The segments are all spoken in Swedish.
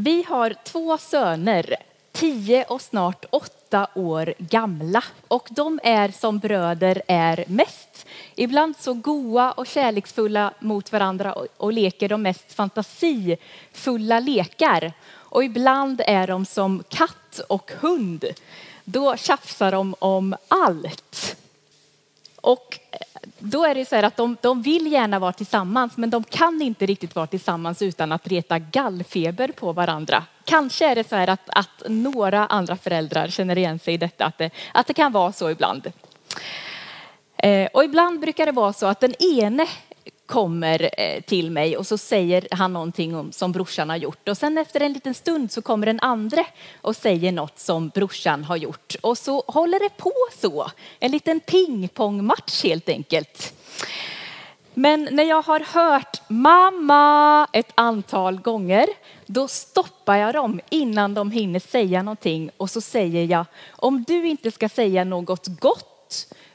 Vi har två söner, tio och snart åtta år gamla. Och de är som bröder är mest. Ibland så goa och kärleksfulla mot varandra och, leker de mest fantasifulla lekar. Och ibland är de som katt och hund. Då tjafsar de om allt. Och eh, då är det så här att de, de vill gärna vara tillsammans men de kan inte riktigt vara tillsammans utan att reta gallfeber på varandra. Kanske är det så här att, att några andra föräldrar känner igen sig i detta, att det, att det kan vara så ibland. Eh, och ibland brukar det vara så att den ene kommer eh, till mig och så säger han någonting om, som brorsan har gjort. Och sen efter en liten stund så kommer den andra och säger något som brorsan har gjort. Och så håller det på så. En liten pingpongmatch helt enkelt. Men när jag har hört mamma ett antal gånger, då stoppar jag dem innan de hinner säga någonting och så säger jag, om du inte ska säga något gott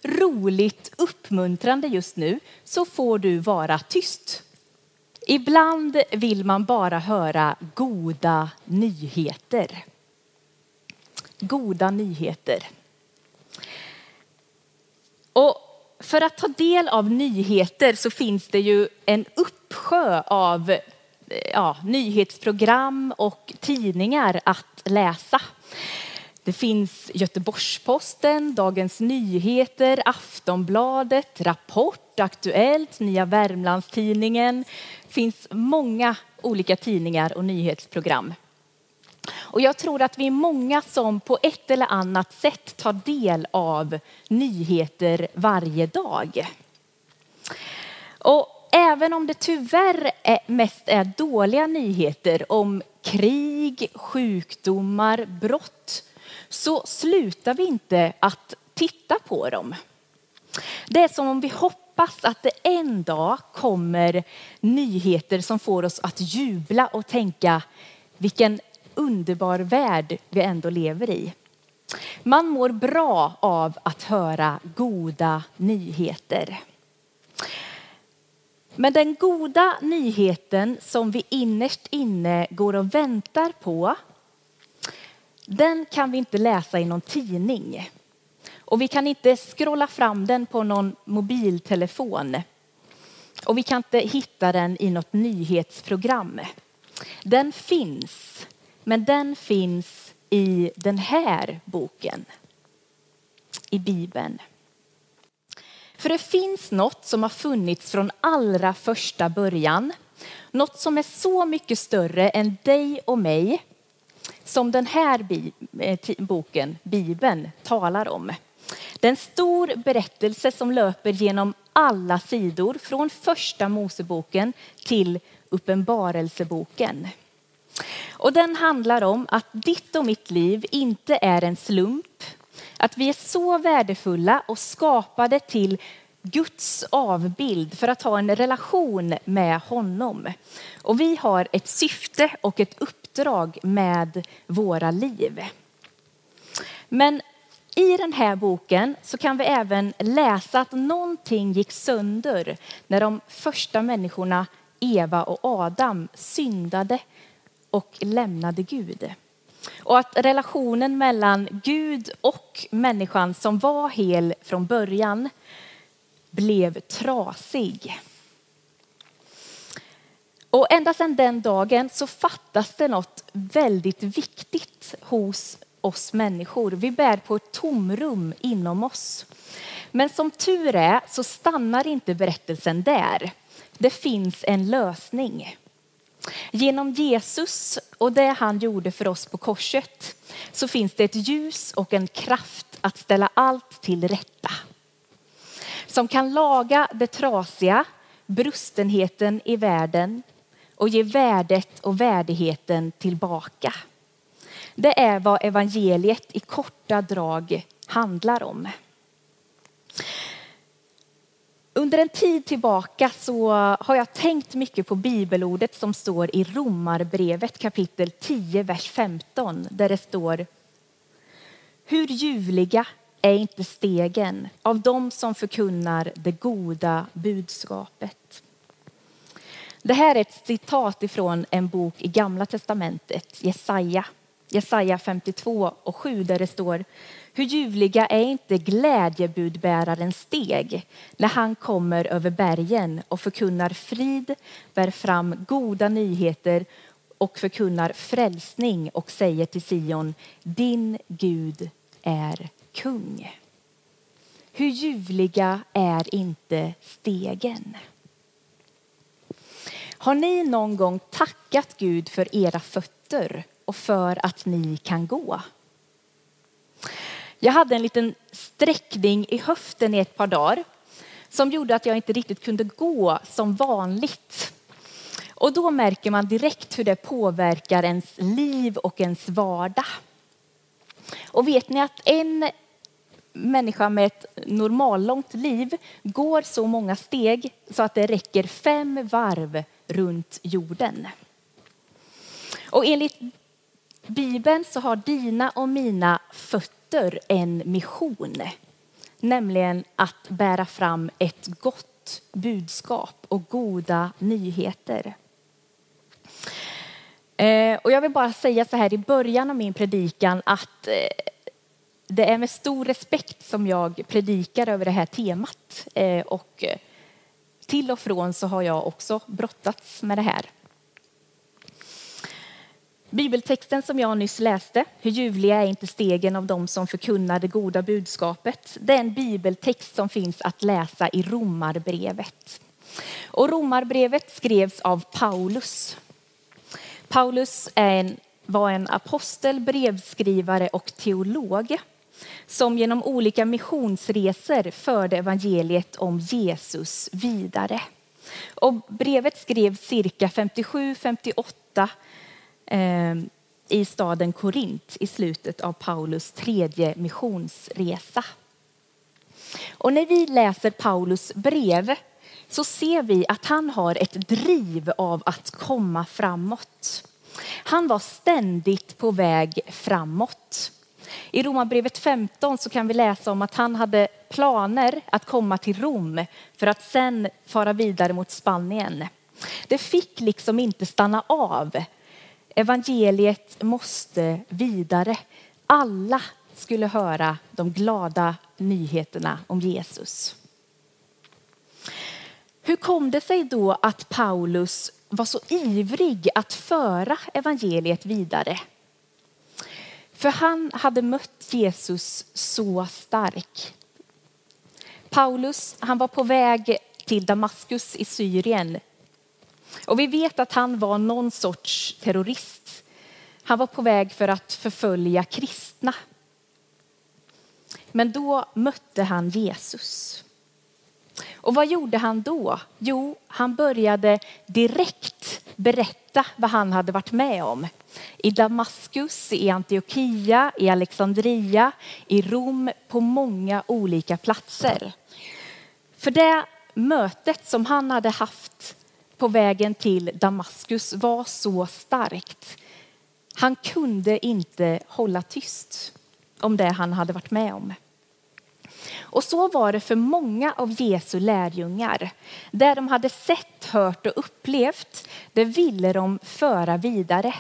roligt, uppmuntrande just nu så får du vara tyst. Ibland vill man bara höra goda nyheter. Goda nyheter. Och för att ta del av nyheter så finns det ju en uppsjö av eh, ja, nyhetsprogram och tidningar att läsa. Det finns Göteborgs-Posten, Dagens Nyheter, Aftonbladet, Rapport, Aktuellt, Nya Värmlandstidningen. Det finns många olika tidningar och nyhetsprogram. Och jag tror att vi är många som på ett eller annat sätt tar del av nyheter varje dag. Och även om det tyvärr är mest är dåliga nyheter om krig, sjukdomar, brott så slutar vi inte att titta på dem. Det är som om vi hoppas att det en dag kommer nyheter som får oss att jubla och tänka vilken underbar värld vi ändå lever i. Man mår bra av att höra goda nyheter. Men den goda nyheten som vi innerst inne går och väntar på den kan vi inte läsa i någon tidning. Och vi kan inte scrolla fram den på någon mobiltelefon. Och vi kan inte hitta den i något nyhetsprogram. Den finns, men den finns i den här boken. I Bibeln. För det finns något som har funnits från allra första början. Något som är så mycket större än dig och mig som den här eh, boken, Bibeln, talar om. Det är en stor berättelse som löper genom alla sidor från första Moseboken till Uppenbarelseboken. Och den handlar om att ditt och mitt liv inte är en slump. Att vi är så värdefulla och skapade till Guds avbild för att ha en relation med honom. Och vi har ett syfte och ett uppdrag med våra liv. Men i den här boken så kan vi även läsa att någonting gick sönder när de första människorna, Eva och Adam, syndade och lämnade Gud. Och att relationen mellan Gud och människan som var hel från början blev trasig. Och ända sedan den dagen så fattas det något väldigt viktigt hos oss människor. Vi bär på ett tomrum inom oss. Men som tur är så stannar inte berättelsen där. Det finns en lösning. Genom Jesus och det han gjorde för oss på korset så finns det ett ljus och en kraft att ställa allt till rätta som kan laga det trasiga, brustenheten i världen och ge värdet och värdigheten tillbaka. Det är vad evangeliet i korta drag handlar om. Under en tid tillbaka så har jag tänkt mycket på bibelordet som står i Romarbrevet kapitel 10, vers 15 där det står Hur ljuvliga är inte stegen av dem som förkunnar det goda budskapet. Det här är ett citat ifrån en bok i Gamla testamentet, Jesaja. Jesaja 52 och 7 där det står Hur ljuvliga är inte glädjebudbärarens steg när han kommer över bergen och förkunnar frid, bär fram goda nyheter och förkunnar frälsning och säger till Sion, din Gud är kung. Hur ljuvliga är inte stegen? Har ni någon gång tackat Gud för era fötter och för att ni kan gå? Jag hade en liten sträckning i höften i ett par dagar som gjorde att jag inte riktigt kunde gå som vanligt. Och då märker man direkt hur det påverkar ens liv och ens vardag. Och vet ni att en människa med ett normallångt liv går så många steg så att det räcker fem varv runt jorden. Och enligt Bibeln så har dina och mina fötter en mission, nämligen att bära fram ett gott budskap och goda nyheter. Eh, och jag vill bara säga så här i början av min predikan att eh, det är med stor respekt som jag predikar över det här temat. Eh, och till och från så har jag också brottats med det här. Bibeltexten som jag nyss läste, hur ljuvliga är inte stegen av dem som förkunnar det goda budskapet. Det är en bibeltext som finns att läsa i Romarbrevet. Och Romarbrevet skrevs av Paulus. Paulus en, var en apostel, brevskrivare och teolog som genom olika missionsresor förde evangeliet om Jesus vidare. Och brevet skrevs cirka 57-58 eh, i staden Korint i slutet av Paulus tredje missionsresa. Och när vi läser Paulus brev så ser vi att han har ett driv av att komma framåt. Han var ständigt på väg framåt. I Romarbrevet 15 så kan vi läsa om att han hade planer att komma till Rom för att sen fara vidare mot Spanien. Det fick liksom inte stanna av. Evangeliet måste vidare. Alla skulle höra de glada nyheterna om Jesus. Hur kom det sig då att Paulus var så ivrig att föra evangeliet vidare? För han hade mött Jesus så stark. Paulus han var på väg till Damaskus i Syrien. Och vi vet att han var någon sorts terrorist. Han var på väg för att förfölja kristna. Men då mötte han Jesus. Och vad gjorde han då? Jo, han började direkt berätta vad han hade varit med om. I Damaskus, i Antiochia, i Alexandria, i Rom, på många olika platser. För det mötet som han hade haft på vägen till Damaskus var så starkt. Han kunde inte hålla tyst om det han hade varit med om. Och så var det för många av Jesu lärjungar. Det de hade sett, hört och upplevt, det ville de föra vidare.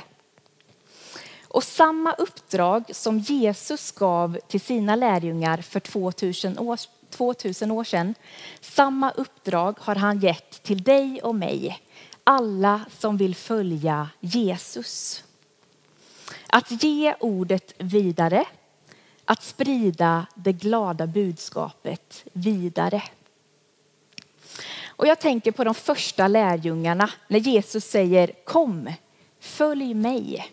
Och samma uppdrag som Jesus gav till sina lärjungar för 2000 år, 2000 år sedan, samma uppdrag har han gett till dig och mig, alla som vill följa Jesus. Att ge ordet vidare, att sprida det glada budskapet vidare. Och jag tänker på de första lärjungarna när Jesus säger kom, följ mig.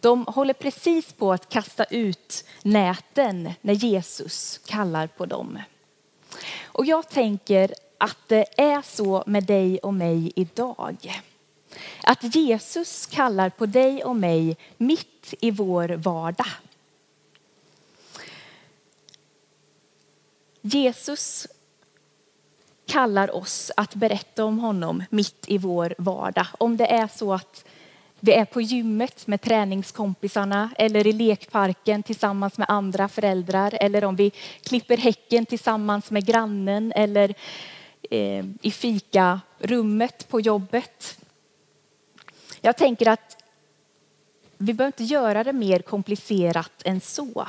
De håller precis på att kasta ut näten när Jesus kallar på dem. Och jag tänker att det är så med dig och mig idag. Att Jesus kallar på dig och mig mitt i vår vardag. Jesus kallar oss att berätta om honom mitt i vår vardag. Om det är så att vi är på gymmet med träningskompisarna eller i lekparken tillsammans med andra föräldrar eller om vi klipper häcken tillsammans med grannen eller eh, i fikarummet på jobbet. Jag tänker att vi behöver inte göra det mer komplicerat än så.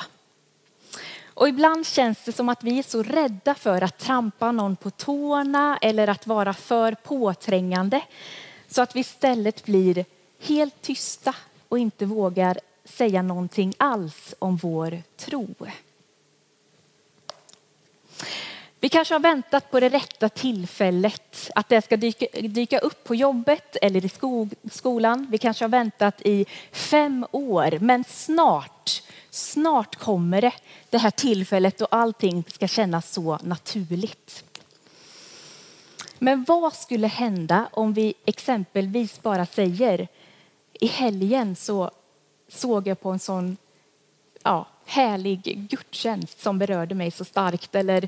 Och ibland känns det som att vi är så rädda för att trampa någon på tårna eller att vara för påträngande så att vi istället blir helt tysta och inte vågar säga någonting alls om vår tro. Vi kanske har väntat på det rätta tillfället, att det ska dyka, dyka upp på jobbet eller i skolan. Vi kanske har väntat i fem år, men snart, snart kommer det, det här tillfället då allting ska kännas så naturligt. Men vad skulle hända om vi exempelvis bara säger i helgen så såg jag på en sån ja, härlig gudstjänst som berörde mig så starkt. Eller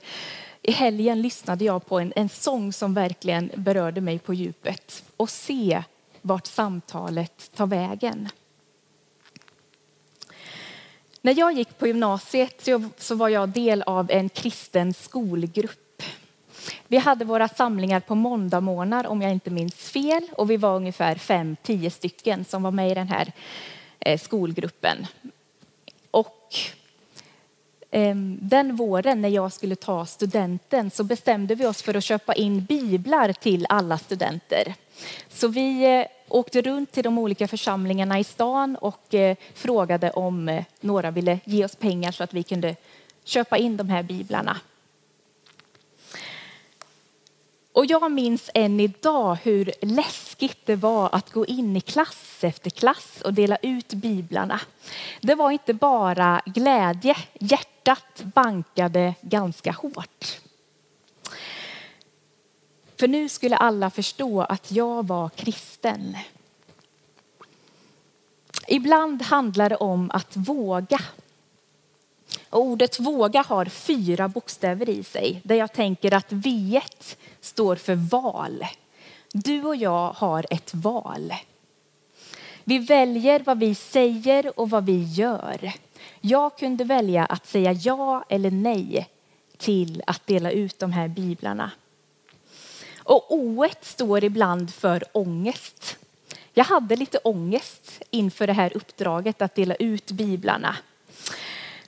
i helgen lyssnade jag på en, en sång som verkligen berörde mig på djupet. Och se vart samtalet tar vägen. När jag gick på gymnasiet så var jag del av en kristen skolgrupp. Vi hade våra samlingar på måndagmorgnar om jag inte minns fel och vi var ungefär fem, tio stycken som var med i den här eh, skolgruppen. Och ehm, den våren när jag skulle ta studenten så bestämde vi oss för att köpa in biblar till alla studenter. Så vi eh, åkte runt till de olika församlingarna i stan och eh, frågade om eh, några ville ge oss pengar så att vi kunde köpa in de här biblarna. Och jag minns än idag hur läskigt det var att gå in i klass efter klass och dela ut biblarna. Det var inte bara glädje, hjärtat bankade ganska hårt. För nu skulle alla förstå att jag var kristen. Ibland handlar det om att våga ordet våga har fyra bokstäver i sig där jag tänker att V står för val. Du och jag har ett val. Vi väljer vad vi säger och vad vi gör. Jag kunde välja att säga ja eller nej till att dela ut de här biblarna. Och O står ibland för ångest. Jag hade lite ångest inför det här uppdraget att dela ut biblarna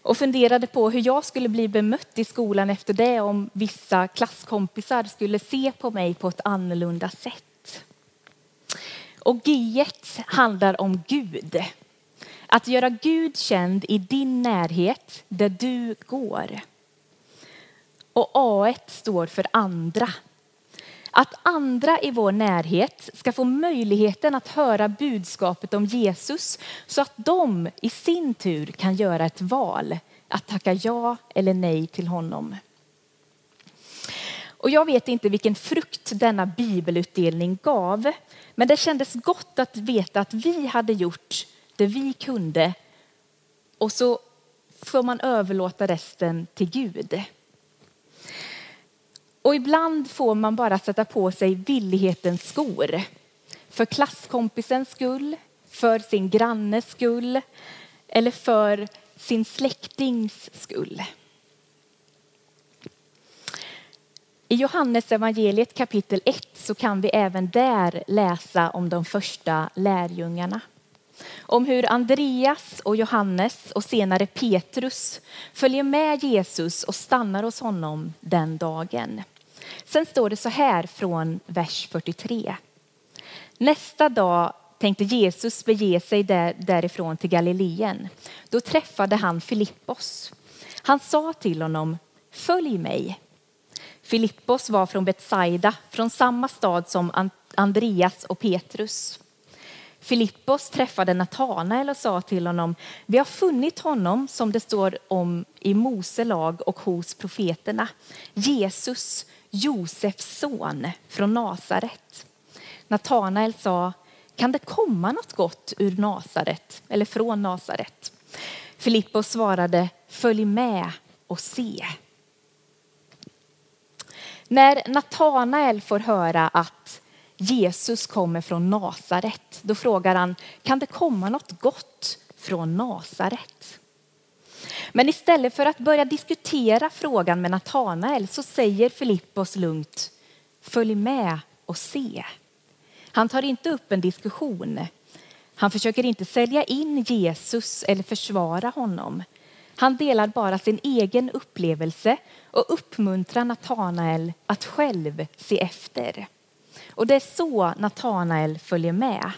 och funderade på hur jag skulle bli bemött i skolan efter det om vissa klasskompisar skulle se på mig på ett annorlunda sätt. Och G handlar om Gud. Att göra Gud känd i din närhet där du går. Och A står för andra. Att andra i vår närhet ska få möjligheten att höra budskapet om Jesus så att de i sin tur kan göra ett val att tacka ja eller nej till honom. Och jag vet inte vilken frukt denna bibelutdelning gav, men det kändes gott att veta att vi hade gjort det vi kunde och så får man överlåta resten till Gud. Och ibland får man bara sätta på sig villighetens skor. För klasskompisens skull, för sin grannes skull eller för sin släktings skull. I Johannes evangeliet kapitel 1 så kan vi även där läsa om de första lärjungarna. Om hur Andreas och Johannes och senare Petrus följer med Jesus och stannar hos honom den dagen. Sen står det så här från vers 43. Nästa dag tänkte Jesus bege sig där, därifrån till Galileen. Då träffade han Filippos. Han sa till honom, följ mig. Filippos var från Betsaida, från samma stad som Andreas och Petrus. Filippos träffade Natanael och sa till honom, vi har funnit honom som det står om i Mose lag och hos profeterna, Jesus, Josefs son från Nasaret. Natanael sa, kan det komma något gott ur Nasaret eller från Nasaret? Filippos svarade, följ med och se. När Natanael får höra att Jesus kommer från Nasaret, då frågar han, kan det komma något gott från Nasaret? Men istället för att börja diskutera frågan med Natanael så säger Filippos lugnt, följ med och se. Han tar inte upp en diskussion. Han försöker inte sälja in Jesus eller försvara honom. Han delar bara sin egen upplevelse och uppmuntrar Natanael att själv se efter. Och det är så Natanael följer med.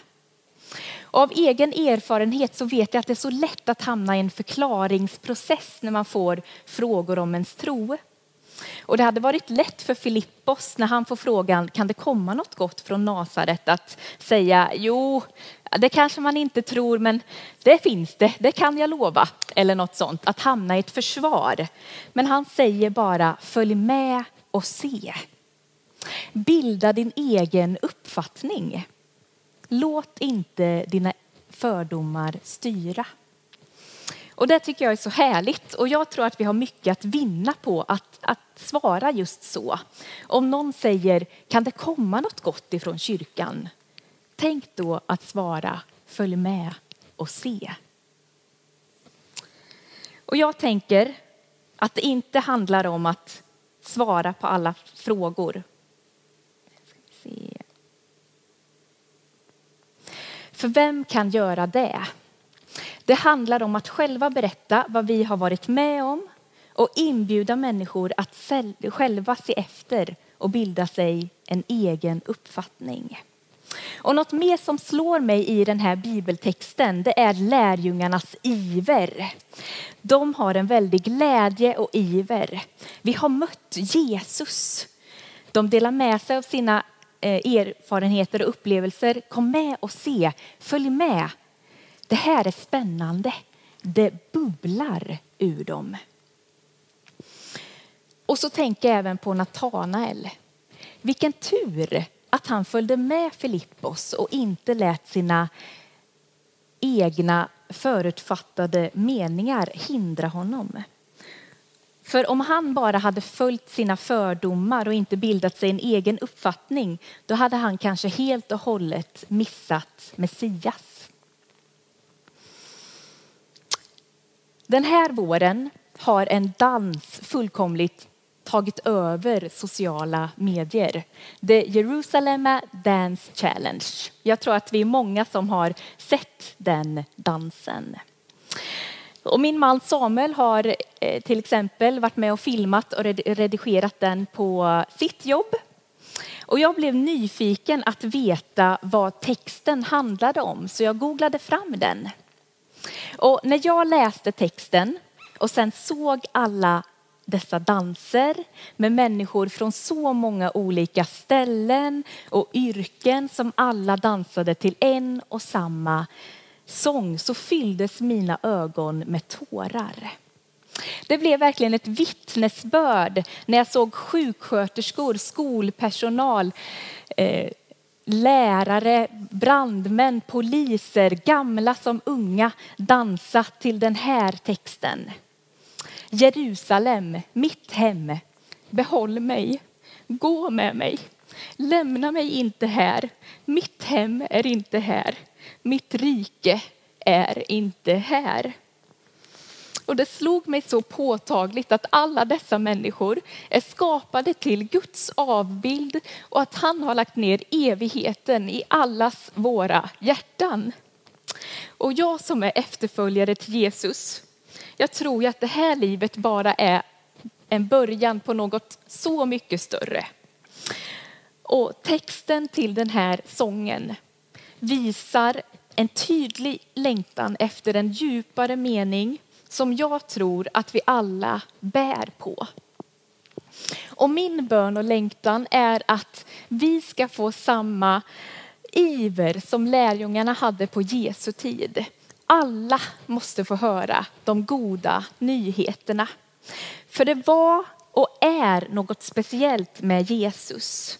Av egen erfarenhet så vet jag att det är så lätt att hamna i en förklaringsprocess när man får frågor om ens tro. Och det hade varit lätt för Filippos när han får frågan kan det komma något gott från Nasaret att säga jo, det kanske man inte tror men det finns det, det kan jag lova. Eller något sånt, att hamna i ett försvar. Men han säger bara följ med och se. Bilda din egen uppfattning. Låt inte dina fördomar styra. Och det tycker jag är så härligt och jag tror att vi har mycket att vinna på att, att svara just så. Om någon säger, kan det komma något gott ifrån kyrkan? Tänk då att svara, följ med och se. Och jag tänker att det inte handlar om att svara på alla frågor. För vem kan göra det? Det handlar om att själva berätta vad vi har varit med om och inbjuda människor att själva se efter och bilda sig en egen uppfattning. Och något mer som slår mig i den här bibeltexten det är lärjungarnas iver. De har en väldig glädje och iver. Vi har mött Jesus. De delar med sig av sina Eh, erfarenheter och upplevelser. Kom med och se, följ med. Det här är spännande. Det bubblar ur dem. Och så tänker jag även på Natanael. Vilken tur att han följde med Filippos och inte lät sina egna förutfattade meningar hindra honom. För om han bara hade följt sina fördomar och inte bildat sig en egen uppfattning, då hade han kanske helt och hållet missat Messias. Den här våren har en dans fullkomligt tagit över sociala medier. The Jerusalem Dance Challenge. Jag tror att vi är många som har sett den dansen. Och min man Samuel har eh, till exempel varit med och filmat och redigerat den på sitt jobb. Och jag blev nyfiken att veta vad texten handlade om så jag googlade fram den. Och när jag läste texten och sen såg alla dessa danser med människor från så många olika ställen och yrken som alla dansade till en och samma sång så fylldes mina ögon med tårar. Det blev verkligen ett vittnesbörd när jag såg sjuksköterskor, skolpersonal, eh, lärare, brandmän, poliser, gamla som unga dansa till den här texten. Jerusalem, mitt hem, behåll mig, gå med mig, lämna mig inte här, mitt hem är inte här, mitt rike är inte här. Och det slog mig så påtagligt att alla dessa människor är skapade till Guds avbild och att han har lagt ner evigheten i allas våra hjärtan. Och jag som är efterföljare till Jesus, jag tror ju att det här livet bara är en början på något så mycket större. Och texten till den här sången visar en tydlig längtan efter en djupare mening som jag tror att vi alla bär på. Och min bön och längtan är att vi ska få samma iver som lärjungarna hade på Jesu tid. Alla måste få höra de goda nyheterna. För det var och är något speciellt med Jesus.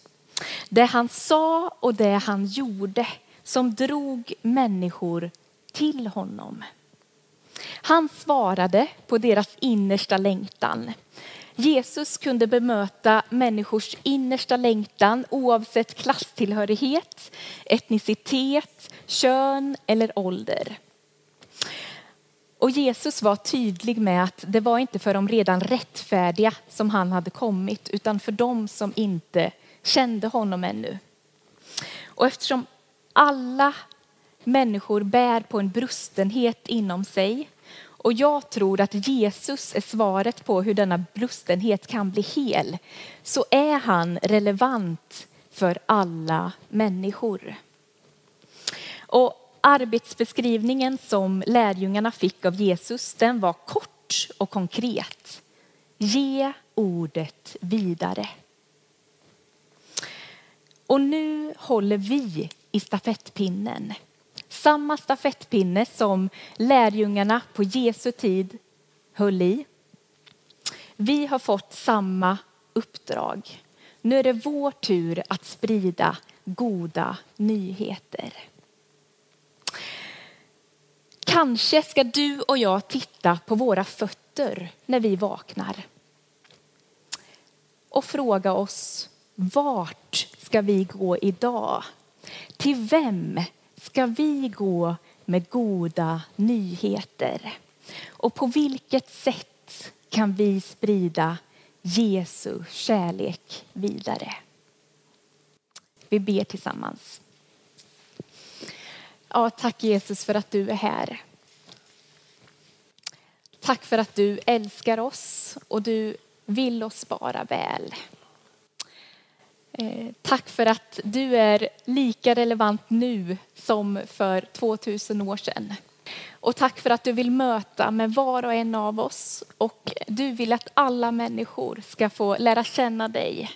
Det han sa och det han gjorde som drog människor till honom. Han svarade på deras innersta längtan. Jesus kunde bemöta människors innersta längtan oavsett klasstillhörighet, etnicitet, kön eller ålder. Och Jesus var tydlig med att det var inte för de redan rättfärdiga som han hade kommit utan för dem som inte kände honom ännu. Och eftersom alla människor bär på en brustenhet inom sig och jag tror att Jesus är svaret på hur denna brustenhet kan bli hel så är han relevant för alla människor. Och arbetsbeskrivningen som lärjungarna fick av Jesus den var kort och konkret. Ge ordet vidare. Och nu håller vi i stafettpinnen. Samma stafettpinne som lärjungarna på Jesu tid höll i. Vi har fått samma uppdrag. Nu är det vår tur att sprida goda nyheter. Kanske ska du och jag titta på våra fötter när vi vaknar och fråga oss vart ska vi gå idag? Till vem ska vi gå med goda nyheter? Och på vilket sätt kan vi sprida Jesu kärlek vidare? Vi ber tillsammans. Ja, tack Jesus för att du är här. Tack för att du älskar oss och du vill oss bara väl. Eh, tack för att du är lika relevant nu som för 2000 år sedan. Och tack för att du vill möta med var och en av oss och du vill att alla människor ska få lära känna dig.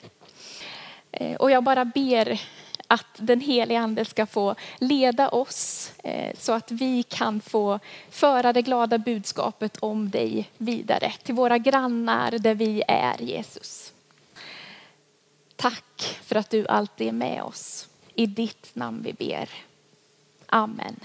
Eh, och jag bara ber att den heliga ande ska få leda oss eh, så att vi kan få föra det glada budskapet om dig vidare till våra grannar där vi är Jesus. Tack för att du alltid är med oss. I ditt namn vi ber. Amen.